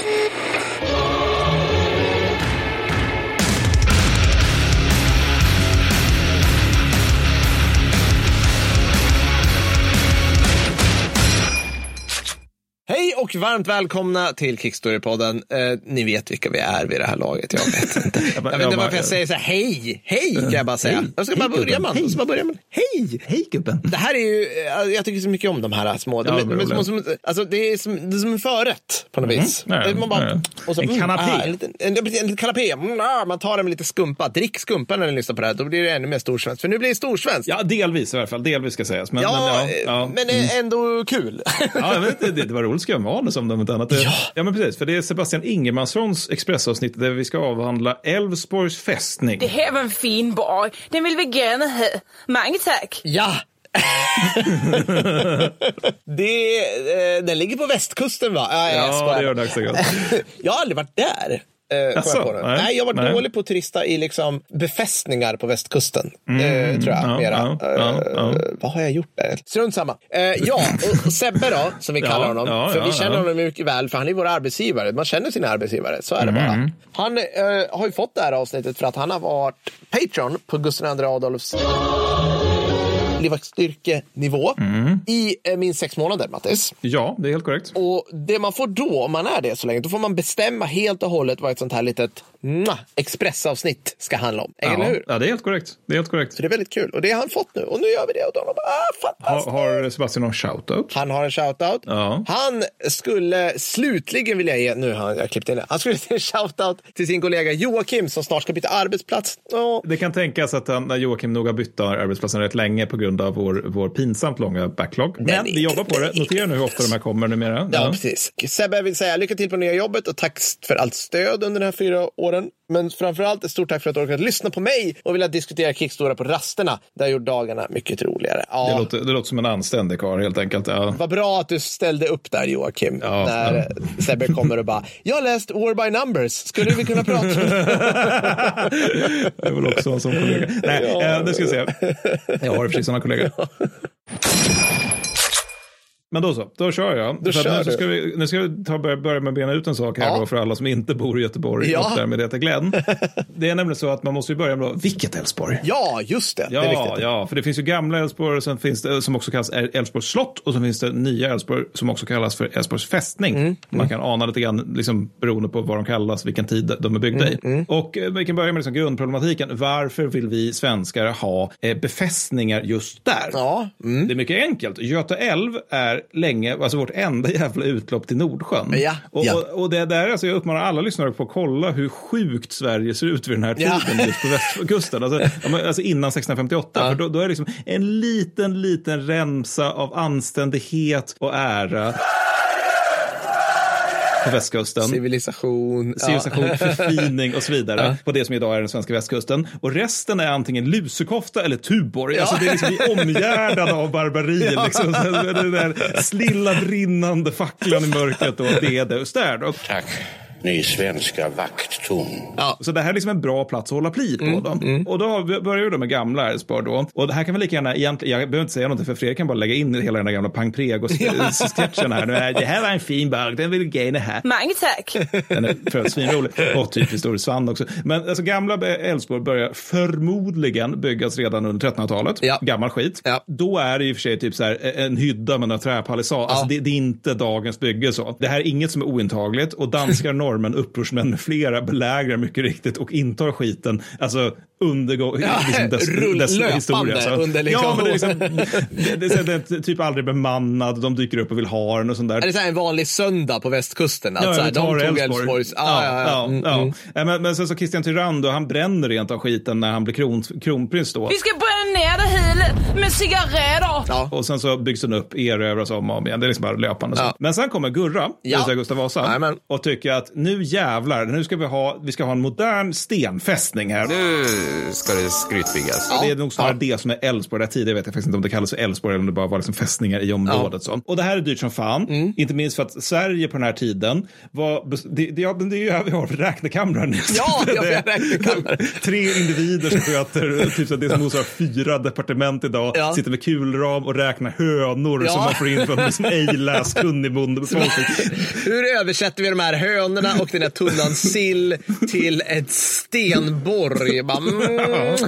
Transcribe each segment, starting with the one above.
Beep. och varmt välkomna till Kickstory-podden. Eh, ni vet vilka vi är vid det här laget, jag vet inte. jag vet inte varför jag säger så här, hej, hej kan jag bara säga. Hej. Jag ska bara Hej, börja man. Jag ska bara börja man. Hej! Hej gubben. Det här är ju, eh, jag tycker så mycket om de här små. De, Ja, de de roliga. som, alltså det är som, det är som en förrätt på något vis. Nej, man bara, nej. och så, En kanapé. ah, en, liten, en, en liten kanapé. Mm, ah, man tar den med lite skumpa. Drick skumpa när ni lyssnar på det här. Då blir det ännu mer storsvenskt. För nu blir det storsvenskt. Ja, delvis i alla fall. Delvis ska sägas. Men, Ja, men, eh, ja, ja. men eh, ändå kul. Ja, jag vet, det, det var roligt att skriva manus om det, om inte annat. Ja. ja, men precis. För det är Sebastian Ingemanssons Expressavsnitt där vi ska avhandla Älvsborgs fästning. Det här var en fin borg. Den vill vi gärna ha. Mange tack. Ja! det, eh, den ligger på västkusten va? Ja, jag Ja, det gör också gott. jag har aldrig varit där. Eh, Jaså? jag. Nej. Nej, jag varit Nej. dålig på att turista i liksom befästningar på västkusten. eh, tror jag. Mm, ja, mera. ja, ja. Eh, vad har jag gjort där? Strunt samma. Eh, ja, och, Sebbe då, som vi kallar honom. för vi känner honom mycket väl, för han är vår arbetsgivare. Man känner sina arbetsgivare, så är det Mm. bara. Han eh, har ju fått det här avsnittet för att han har varit Patreon på Gustav II Adolfs livvaktsstyrkenivå Mm. i eh, minst sex månader, Mattis. Ja, det är helt korrekt. Och det man får då, om man är det så länge, då får man bestämma helt och hållet vad ett sånt här litet mwah, expressavsnitt ska handla om. Eller Ja, hur? ja, det är helt korrekt. Det är helt korrekt. Så det är väldigt kul. Och det har han fått nu. Och nu gör vi det åt honom. Ah, Har, fantastiskt! har Sebastian någon shoutout? Han har en shoutout. Ja. Han skulle slutligen vilja ge, nu har jag klippt in det, han skulle ge en shoutout till sin kollega Joakim som snart ska byta arbetsplats. Åh, Det kan tänkas att han, Joakim nog har bytt arbetsplatsen rätt länge på grund av vår, vår pinsamt långa backlog. Men är- vi jobbar på det. Notera nu hur ofta de här kommer numera. Ja, precis. Sebbe vill säga lycka till på nya jobbet och tack för allt stöd under de här fyra åren. Men framför allt ett stort tack för att du orkat lyssna på mig och vilja diskutera Kickstora på rasterna. Det har gjort dagarna mycket roligare. Ja, Det, låter, det låter som en anständig karl helt enkelt. Ja. Vad bra att du ställde upp där Joakim. Ja, när Sebbe kommer och bara, jag har läst War by Numbers, skulle vi kunna prata? Jag vill också en sån kollega. Nej, eh, nu ska vi se. Jag har precis sådana gammal kollega. Men då så, då kör jag. Då kör nu, så ska vi, nu ska vi ta, börja, börja med att bena ut en sak här Ja. då för alla som inte bor i Göteborg Ja. och därmed heter Glenn. Det är nämligen så att man måste ju börja med då, vilket Älvsborg? ja, just det. det är Ja, ja, för det finns ju gamla Älvsborg och sen finns det som också kallas Älvsborgs slott och så finns det nya Älvsborg som också kallas för Älvsborgs fästning. Mm, Man kan ana lite grann liksom, beroende på vad de kallas, vilken tid de är byggda Mm, i. Och eh, vi kan börja med liksom grundproblematiken. Varför vill vi svenskar ha eh, befästningar just där? Ja, mm. Det är mycket enkelt. Göta älv är länge, alltså vårt enda jävla utlopp till Nordsjön. Ja, och, ja. och, och det där, alltså jag uppmanar alla lyssnare på att kolla hur sjukt Sverige ser ut vid den här Ja. tiden just på västkusten. Alltså, ja, alltså innan 1658. För då, då är det liksom en liten, liten remsa av anständighet och ära på västkusten. Civilisation. Ja. Civilisation, förfining och så vidare på det som idag är den svenska västkusten. Och resten är antingen lusekofta eller Tuborg. Alltså det är liksom vi omgärdade av barbari. Liksom. Så Den där slilla brinnande facklan i mörkret och det är det just där. Då. Tack, ni svenska vakttorn. Så det här är liksom en bra plats att hålla pli på. Mm, då. Och då börjar vi då med gamla Älvsborg då. Och det här kan vi lika gärna, egentligen, jag behöver inte säga någonting för Fredrik kan bara lägga in hela den där gamla Pang Prego-sketchen här. Det här var en fin bag, den vill Gaine ha. Mange tack. Den är för svinrolig. Och typ historisk svann också. Men alltså gamla Älvsborg börjar förmodligen byggas redan under 1300-talet. Ja. Gammal skit. Ja. Då är det i och för sig typ så här en hydda med några träpalissader. Alltså det, det är inte dagens bygge så. Det här är inget som är ointagligt och danskar, norrmän, upprorsmän med flera belägrar mycket riktigt och intar skiten. Alltså undergå Ja, liksom dess, rull- dess historia. Så. under liksom- Ja, men det är, liksom, det, det, är- det är typ aldrig bemannad. De dyker upp och vill ha den och sånt där. Är det så här en vanlig söndag på västkusten? Att Ja, så här, de tog Älvsborg. Älvsborgs... Ah, ja, ja. Mm, ja, mm. ja. Men, men sen så Christian Tyrann han bränner rent av skiten när han blir kron, kronprins då. Vi ska bränna ner det hela med cigaretter. Ja. Och sen så byggs den upp, erövras om och om igen. Det är liksom bara löpande. Ja. Men sen kommer Gurra, det Ja. säga Gustav Vasa, Jajamän. och tycker att nu jävlar, nu ska vi ha, vi ska ha en modern stenfästning här. Nu ska det skrytbyggas. det är nog snarare det som är Älvsborg. Där tidigare vet jag faktiskt inte om det kallas för Älvsborg eller om det bara var liksom fästningar i området. Så. Och det här är dyrt som fan. Mm. Inte minst för att Sverige på den här tiden var... Det, det, ja, det är ju här vi har räknekamrar nu. Ja, Det ja, är räknekamrar. Tre individer som sköter typ så det som motsvarar fyra fyra departement idag Ja. sitter med kulram och räknar hönor Ja. som man får in från liksom ej läskunnig bondebefolkning. Hur översätter vi de här hönorna och den här tunnan sill till ett stenborg? Bara, mm.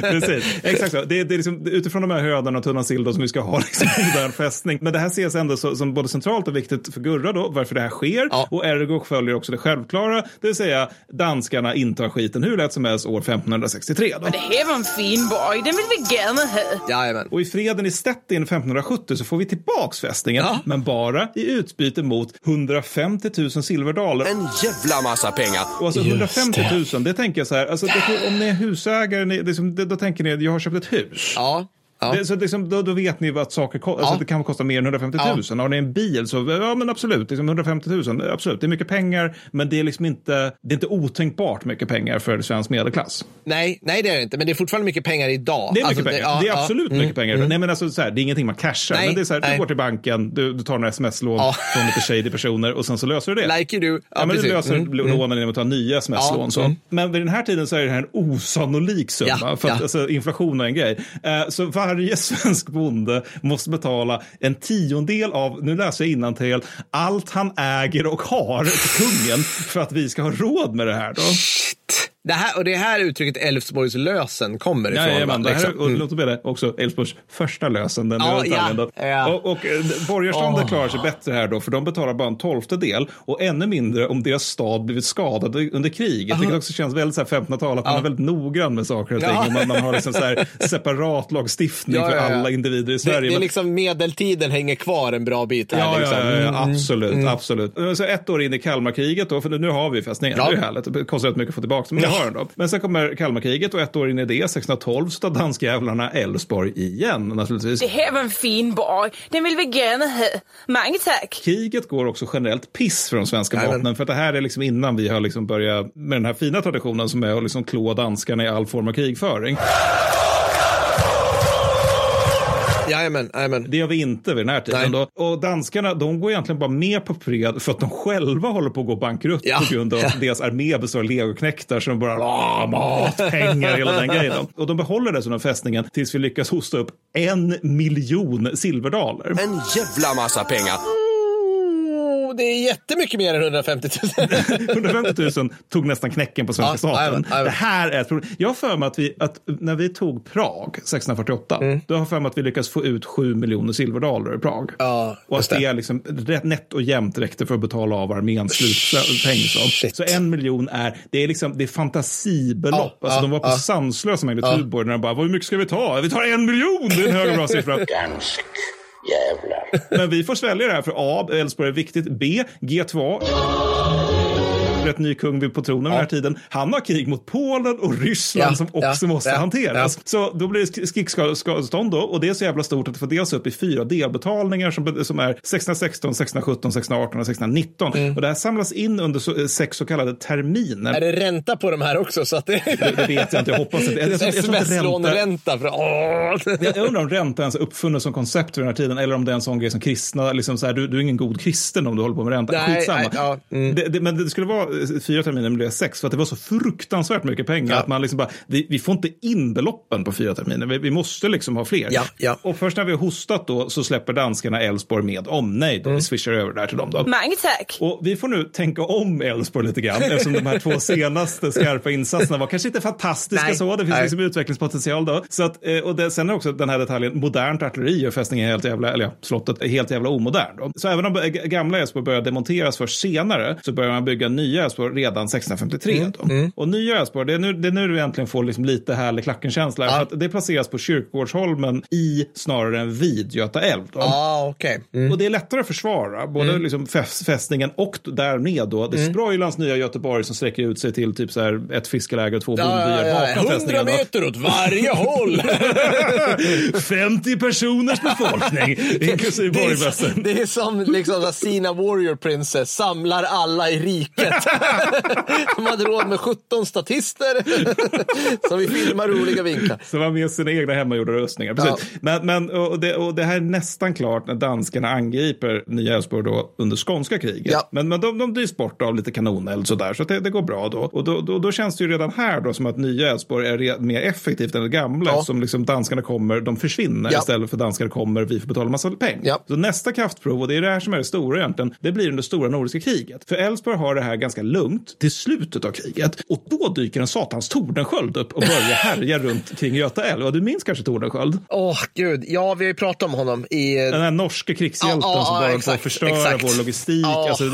Precis, exakt så. Det, är- det är liksom, utifrån de här hönorna och tunnan sill då, som vi ska ha liksom, modern fästning. Men det här ses ändå så, som både centralt och viktigt för Gurra då, varför det här sker. Ja. Och ergo följer också det självklara, det vill säga danskarna intar skiten hur lätt som helst år 1563. Då. Det här var en fin borg, den vill vi ha. Jajamän. Och i freden i Stettin 1570 så får vi tillbaks fästningen, Ja. men bara i utbyte mot 150 000 silverdaler. En jävla massa pengar. Och alltså Just 150 000, det tänker jag så här, alltså, det, om ni är husägare, ni, det är som, det, då tänker ni, jag har köpt ett hus. Ja. Ja. Det, så liksom, då, då vet ni att saker alltså, Ja. det kan kosta mer än 150 000. Har ni en bil så, ja men absolut, liksom 150 000, absolut, det är mycket pengar, men det är liksom inte, det är inte otänkbart mycket pengar för svensk medelklass. Nej, nej, det är det inte. Men det är fortfarande mycket pengar idag. Det är mycket Alltså, pengar, ja, det är ja. absolut mycket pengar. Nej men alltså så här, det är ingenting man cashar, Nej, men det är så här, nej. du går till banken, du, du tar några sms-lån Ja. från lite shady personer och sen så löser du det. Like you do. Ja, men du löser Mm. lånen genom att ta nya sms-lån. Ja, så. mm. Men vid den här tiden så är det här en osannolik summa. Ja, för att, ja. alltså, inflation är en grej. Eh, så varje svensk bonde måste betala en tiondel av, nu läser jag innantill, allt han äger och har till kungen för att vi ska ha råd med det här. Då. Det här, och det är här uttrycket Älvsborgs lösen kommer ifrån. Jajamän, det här Liksom. är, och låt mig det också Älvsborgs första lösen. Den Ja, ja, ja. Och, och eh, borgarståndet Åh. klarar sig bättre här då, för de betalar bara en tolftedel och ännu mindre om deras stad blivit skadad under kriget. Vilket också känns väldigt så här 1500-tal, att man är väldigt noggrann med saker och ting. Ja. Och man, man har liksom så här separat lagstiftning för alla individer i Det, Sverige. det är Men- liksom medeltiden hänger kvar en bra bit här. Ja, liksom. ja, Mm. absolut. absolut. Så ett år in i Kalmarkriget, då, för nu har vi fästningen, det är ju härligt. Det kostar rätt mycket att få tillbaka men har då. Men sen kommer Kalmarkriget och ett år in i det, 1612, så tar danskjävlarna Älvsborg igen naturligtvis. Det här var en fin borg, den vill vi gärna ha. Mange tack. Kriget går också generellt piss för de svenska vapnen. För att det här är liksom innan vi har liksom börjat med den här fina traditionen som är att liksom klå danskarna i all form av krigföring. Jajamän, jajamän. Det gör vi inte vid den här tiden. Då. Och danskarna de går egentligen bara med på fred för att de själva håller på att gå bankrutt Ja, på grund av ja. deras armé består av legoknektar som bara "Ah, mat, pengar, hela den grejen. då. Och de behåller dessutom fästningen tills vi lyckas hosta upp en miljon silverdaler. En jävla massa pengar. Det är jättemycket mer än 150 000. 150 000 tog nästan knäcken på svenska Ja, staten. jajamän, jajamän. Det här är ett problem. Jag har för mig att, vi, att när vi tog Prag 1648, Mm. då har jag för mig att vi lyckades få ut 7 miljoner silverdaler i Prag. Ja, och att det. det, är liksom nätt och jämnt räckte för att betala av arméns slutpeng. Så. En miljon är, det är, liksom, det är fantasibelopp. Ja, alltså, ja, de var på ja. sanslösa mängder Tuborg när de bara, hur mycket ska vi ta? Vi tar en miljon! Det är en hög och bra siffra. Jävlar. Men vi får svälja det här för A. Elfsborg är viktigt. B. G2. Rätt ny kung vid på tronen vid den här tiden. Han har krig mot Polen och Ryssland Ja, som också ja, måste ja, hanteras. Så då blir det skrigsskadestånd då och det är så jävla stort att det får delas upp i fyra delbetalningar som, som är 1616, 1617, 1618 och 1619. Mm. Och det här samlas in under så, eh, sex så kallade terminer. Är det ränta på de här också? Så att det... Det, det vet jag inte, jag hoppas inte. Jag, jag, undrar om ränta ens är uppfunnet som koncept vid den här tiden eller om det är en sån grej som kristna, liksom så här, du, du är ingen god kristen om du håller på med ränta. Nej, Skitsamma. nej, ja, mm. det, det, men det skulle vara fyra terminer, det är sex, för att det var så fruktansvärt mycket pengar Ja. att man liksom bara, vi, vi får inte in beloppen på fyra terminer, vi, vi måste liksom ha fler. Ja, ja. Och först när vi har hostat då så släpper danskarna Älvsborg med omnejd Mm. och vi swishar över där till dem då. Mange tack. Och vi får nu tänka om Elfsborg lite grann eftersom de här två senaste skarpa insatserna var kanske inte fantastiska Nej. så. Det finns Nej. liksom utvecklingspotential då. Så att, eh, och det, sen är också den här detaljen, modernt artilleri och fästningen är helt jävla, eller ja, slottet är helt jävla omodern. Då. Så även om gamla Elfsborg börjar demonteras först senare så börjar man bygga nya Elfsborg redan 1653. Då. Och nya Elfsborg, det är nu, det är nu du äntligen får liksom lite härlig klackenkänsla. Ja. För att det placeras på Kyrkogårdsholmen i snarare än vid Göta älv. Ja, okej. Mm. Och det är lättare att försvara, både liksom fäst, fästningen och därmed då det Sproilans nya Göteborg som sträcker ut sig till typ så här ett fiskeläge och två bondbyar bakom 100 fästningen. då. meter åt varje håll. 50 personers befolkning, inklusive Det är, borgmästaren. det är som liksom Sina Warrior Princess, samlar alla i riket. De hade råd med 17 statister som vill filma roliga vinklar. Som var med sina egna hemmagjorda rustningar. Precis. Men, men, och, det, och det här är nästan klart när danskarna angriper Nya Älvsborg då under skånska kriget. Ja. Men, men de, de drivs bort av lite kanoneld sådär, så att det, det går bra då. Och då, då, då känns det ju redan här då som att Nya Älvsborg är re, mer effektivt än det gamla. Ja. Som liksom danskarna kommer, de försvinner Ja. istället för danskarna kommer, vi får betala massa pengar. Ja. Så nästa kraftprov, och det är det här som är det stora egentligen, det blir under stora nordiska kriget. För Älvsborg har det här ganska lugnt till slutet av kriget. Och då dyker en satans Tordenskjöld upp och börjar härja runt kring Göta älv. Och du minns kanske Tordenskjöld? Åh, gud. Ja, vi har ju pratat om honom i... Den här norska krigshjälten Ja, ja, som bara exakt, förstöra exakt. vår logistik. Ja. Alltså,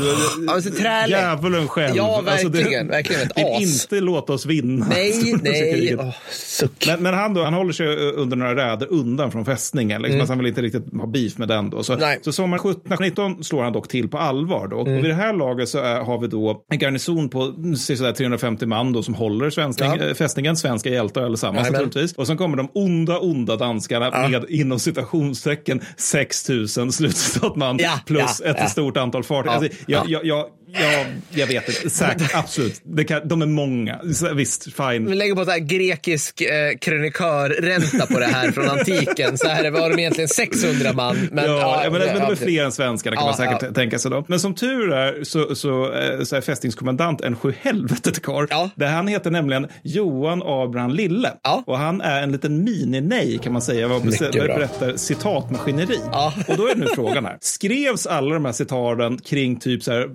Alltså, djävulen själv. Ja, Alltså, det- verkligen, verkligen ett vill as. inte låta oss vinna. Nej, nej. suck. Men, men han, då, han håller sig eh, under några räder undan från fästningen. Liksom, alltså han vill inte riktigt ha beef med den. Då. Så, Mm. Nej. Mm. så sommaren 1719 slår han dock till på allvar. Då. Och vid det här laget så är, har vi då en garnison på mm, sådär 350 man då, som håller svenskling, Ja. eh, fästningen. Svenska hjältar allesammans naturligtvis. Och sen kommer de onda, onda danskarna med inom citationstecken 6000 slutcitat man Ja, plus ja, ett ja. stort antal fartyg. Ja, Alltså, jag, ja. jag, jag, jag, jag vet inte, säkert, absolut. Det kan, de är många. Så, Visst, fine. Vi lägger på så här grekisk eh, krönikörränta på det här från antiken. Så här var de egentligen 600 man. Men, ja, men, men de är ja, fler än svenskarna kan Ja, man säkert ja. tänka sig. Då. Men som tur är så, så, eh, så är fästningskommandant en sjuhelvetet karl. Ja. Han heter nämligen Johan Abraham Lille. Ja. Och han är en liten mini-nej kan man säga vad berättar citatmaskineri. Ja. Och då är nu frågan här. Skrevs alla de här citaten kring typ så här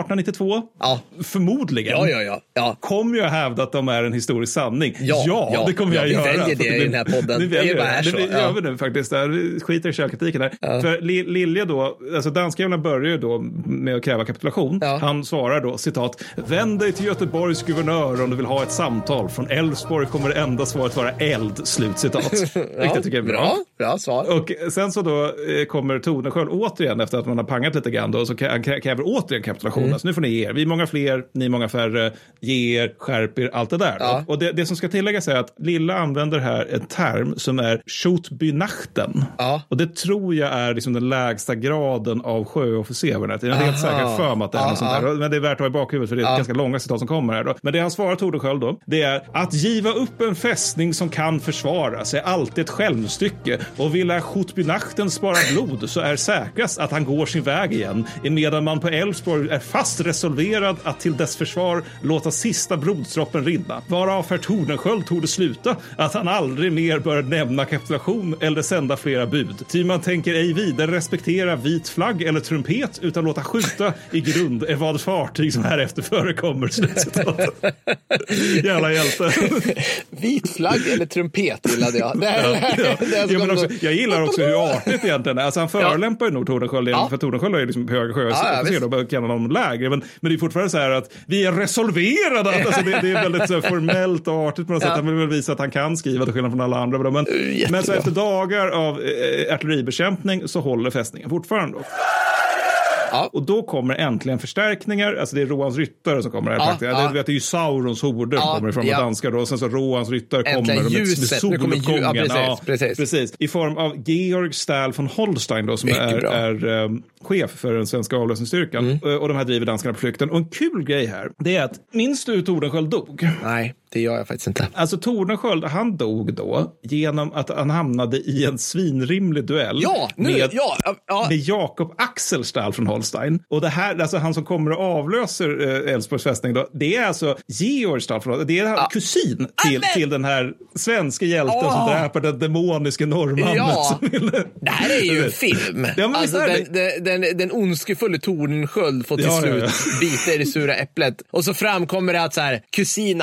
1892? Ja. Förmodligen. Ja, ja, ja. ja. kommer jag hävda att de är en historisk sanning. Ja, ja, det kommer ja, jag vi göra. väljer det i den här podden. Vi Det väljer bara är det. så, Det ja. gör vi nu faktiskt. Där. Vi skiter i källkritiken här. För Li- Lilja då, alltså danskarna börjar ju då med att kräva kapitulation. Ja. Han svarar då citat. Vänd dig till Göteborgs guvernör om du vill ha ett samtal. Från Älvsborg kommer det enda svaret vara eld. Slut citat. Vilket jag tycker är bra. Bra, bra svar. Och sen så då eh, kommer Tordenskjöld återigen efter att man har pangat lite grann då, så han krä- kräver återigen kapitulation. Mm. Nu får ni ge er. Vi är många fler, ni är många färre. Ge er, skärp er, allt det där. Ja. Och det, det som ska tilläggas är att Lilla använder här en term som är Schotbynachten. Ja. Och det tror jag är liksom den lägsta graden av sjöofficer. Jag är helt Aha. säker för mig att det är något sånt där. Men det är värt att ha i bakhuvudet för det är Ja. ganska långa citat som kommer här. Då. Men det han svarar Tordenskjöld då, det är att giva upp en fästning som kan försvaras är alltid ett självstycke och vill Schotbynachten spara blod så är säkrast att han går sin väg igen emedan man på Älvsborg är fast resolverad att till dess försvar låta sista blodsdroppen rinna. Varav herr Tordenskjöld torde sluta att han aldrig mer bör nämna kapitulation eller sända flera bud. Ty man tänker ej vidare respektera vit flagg eller trumpet utan låta skjuta i grund är vad fartyg som härefter förekommer. Jävla hjälte. Vit flagg eller trumpet gillade jag. Det här, Ja, ja. Ja, gå- också, jag gillar också hur artigt egentligen är. Alltså han förolämpar ju nog Tordenskjöld, Ja. för Tordenskjöld är ju liksom höga Ja, ja, kan honom lägre. Men, men det är fortfarande så här att vi är resolverade. att- Alltså det, det är väldigt så här, formellt och artigt på något Ja. sätt. Han vill väl visa att han kan skriva till skillnad från alla andra. Men, jättebra. men så efter dagar av eh, artilleribekämpning så håller fästningen fortfarande. Då. Ja. Och då kommer äntligen förstärkningar. Alltså det är Rohans ryttare som kommer. Här Ja, faktiskt. ja. Det, vet, det är ju Saurons horder som Ja, kommer ifrån ja. danskar. Då. Och sen så Rohans ryttare Äntligen kommer med, med ljuset. Nu kommer ljus- ja, soluppgången. precis, precis. I form av Georg Stahl von Holstein då, som Mycket är, är eh, chef för den svenska avlösningsstyrkan. Mm. Och, och de här driver danskarna på flykten. Och en kul grej här, det är att minns du hur Tordenskjöld dog? Nej, det gör jag faktiskt inte. Alltså Tordenskjöld, han dog då genom att han hamnade i en svinrimlig duell Ja, nu, med, ja, ja, ja. med Jakob Axelstall från Holstein. Och det här, alltså han som kommer och avlöser eh, Älvsborgs fästning då, det är alltså Georg Stall från Holstein. Det är han kusin till, Amen! till den här svenska hjälten som Åh! dräper den demoniske norrmannen. Ja. som ville... Det här är ju en film. Ja, alltså, den, den, den, den ondskefulle Tordenskjöld får till Ja, ja, slut ja. bita i det sura äpplet. Och så framkommer det att så här, kusin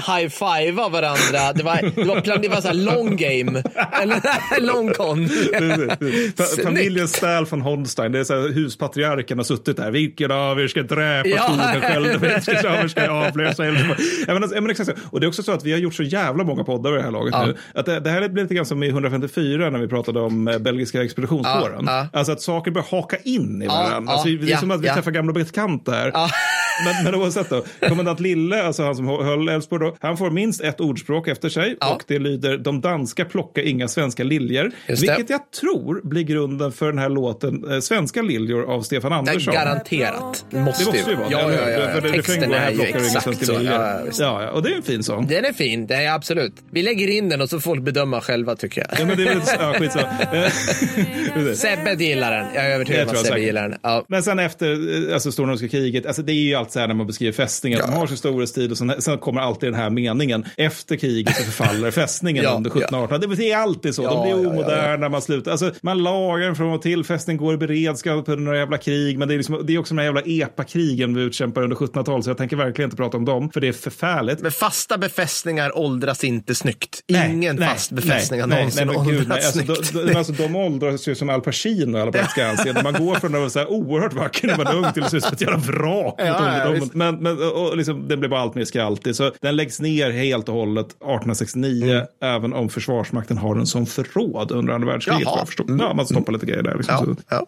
high-fiva varandra. Det var, det var, plan, det var så här long game. Eller long con. Fa- Familjen Stahl från Holstein, det är så här, huspatriarken har suttit där. Vilken av er ska dräpa Ja. Tordenskjöld? Vilken av er ska avlösa men, alltså. Och det är också så att vi har gjort så jävla många poddar i det här laget Ja. nu. Att det, det här blir lite grann som i 154 när vi pratade om eh, belgiska expeditionskåren. Ja. Alltså att saker börjar haka in i varandra. alltså, det är som att vi träffar gamla bekanta här. Ja. men, men oavsett då, kommendant Lille, alltså han som höll Älvsborg då, han får minst ett ordspråk efter sig Ja. och det lyder de danska plockar inga svenska liljor. Vilket jag tror blir grunden för den här låten eh, Svenska liljor av Stefan Det är Andersson. garanterat. Det måste ju vara Ja, ja, ja. För det- Texten är här ju exakt så. Ja, ja. Ja, ja, och det är en fin sång. Den är fin, det är absolut. Vi lägger in den och så får folk bedöma själva tycker jag. Ja, men det är väl, ja, skitsamma. Eh. Sebbe gillar den. Jag är övertygad om tror att Sebbe gillar den. Ja. Men sen efter eh, alltså, Stora Nordiska kriget, alltså, det är ju allt så här när man beskriver fästningar, Ja. de har sin storhetstid och sen, sen kommer alltid den här meningen, efter kriget så förfaller fästningen Ja, under 1700-1800. Det är alltid så, Ja, de blir ja, ja, omoderna, man slutar, alltså, man lagar den från och till, fästningen går i beredskap under några jävla krig, men det är, liksom, det är också de här jävla epakrigen vi utkämpar under 1700-talet, så jag tänker verkligen inte prata om dem, för det är förfärligt. Men fasta befästningar åldras inte snyggt. Nej, Ingen nej, fast befästning har någonsin nej, gud, nej. åldrats Alltså, snyggt. de, de, alltså, de åldras ju som Al Pacino alla fall Skansen. Man går från att vara så här oerhört vacker när man är ung till att se ut som ett jävla vrak. mot Ja, ja, men men och liksom, den blir bara allt mer skraltig. Så den läggs ner helt och hållet 1869, Mm. även om Försvarsmakten har den som förråd under andra världskriget. Förstår. Ja, man stoppar lite grejer där. Liksom. Ja,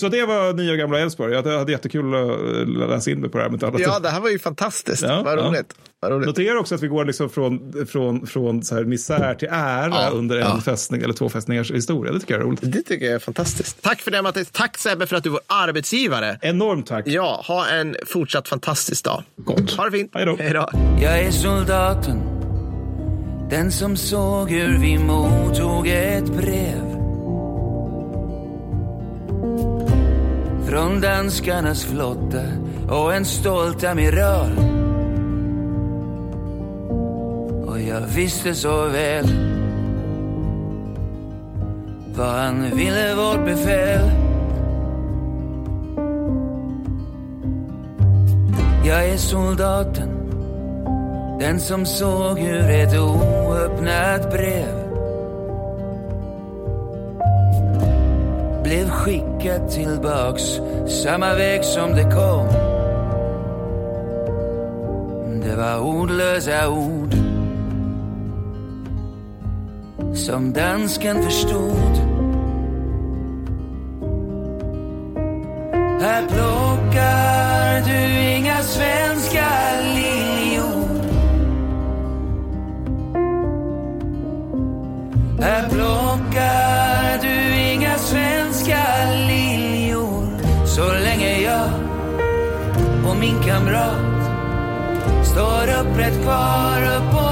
Så, ja, ja. det var nya och gamla Älvsborg. Jag hade jättekul att läsa in mig på det här. Med ja, det här var ju fantastiskt. Ja, Vad ja. roligt. Vad roligt. Notera också att vi går liksom från, från, från så här misär till ära Ja, under en ja. fästning eller två fästningars historia. Det tycker jag är roligt. Det tycker jag är fantastiskt. Tack för det Mattias. Tack Sebbe för att du vår arbetsgivare. Enormt tack. Ja, ha en fortsatt fantastisk dag. Gott. Ha det fint. Hej då. Jag är soldaten Den som såg hur vi mottog ett brev Från danskarnas flotta och en stolt amiral. Och jag visste så väl Vad han ville vårt befäl. Jag är soldaten den som såg hur ett oöppnat brev blev skickat tillbaks samma väg som det kom. Det var ordlösa ord som dansken förstod. Här plockar du inga svenska kamrat. Står upprätt kvar upp på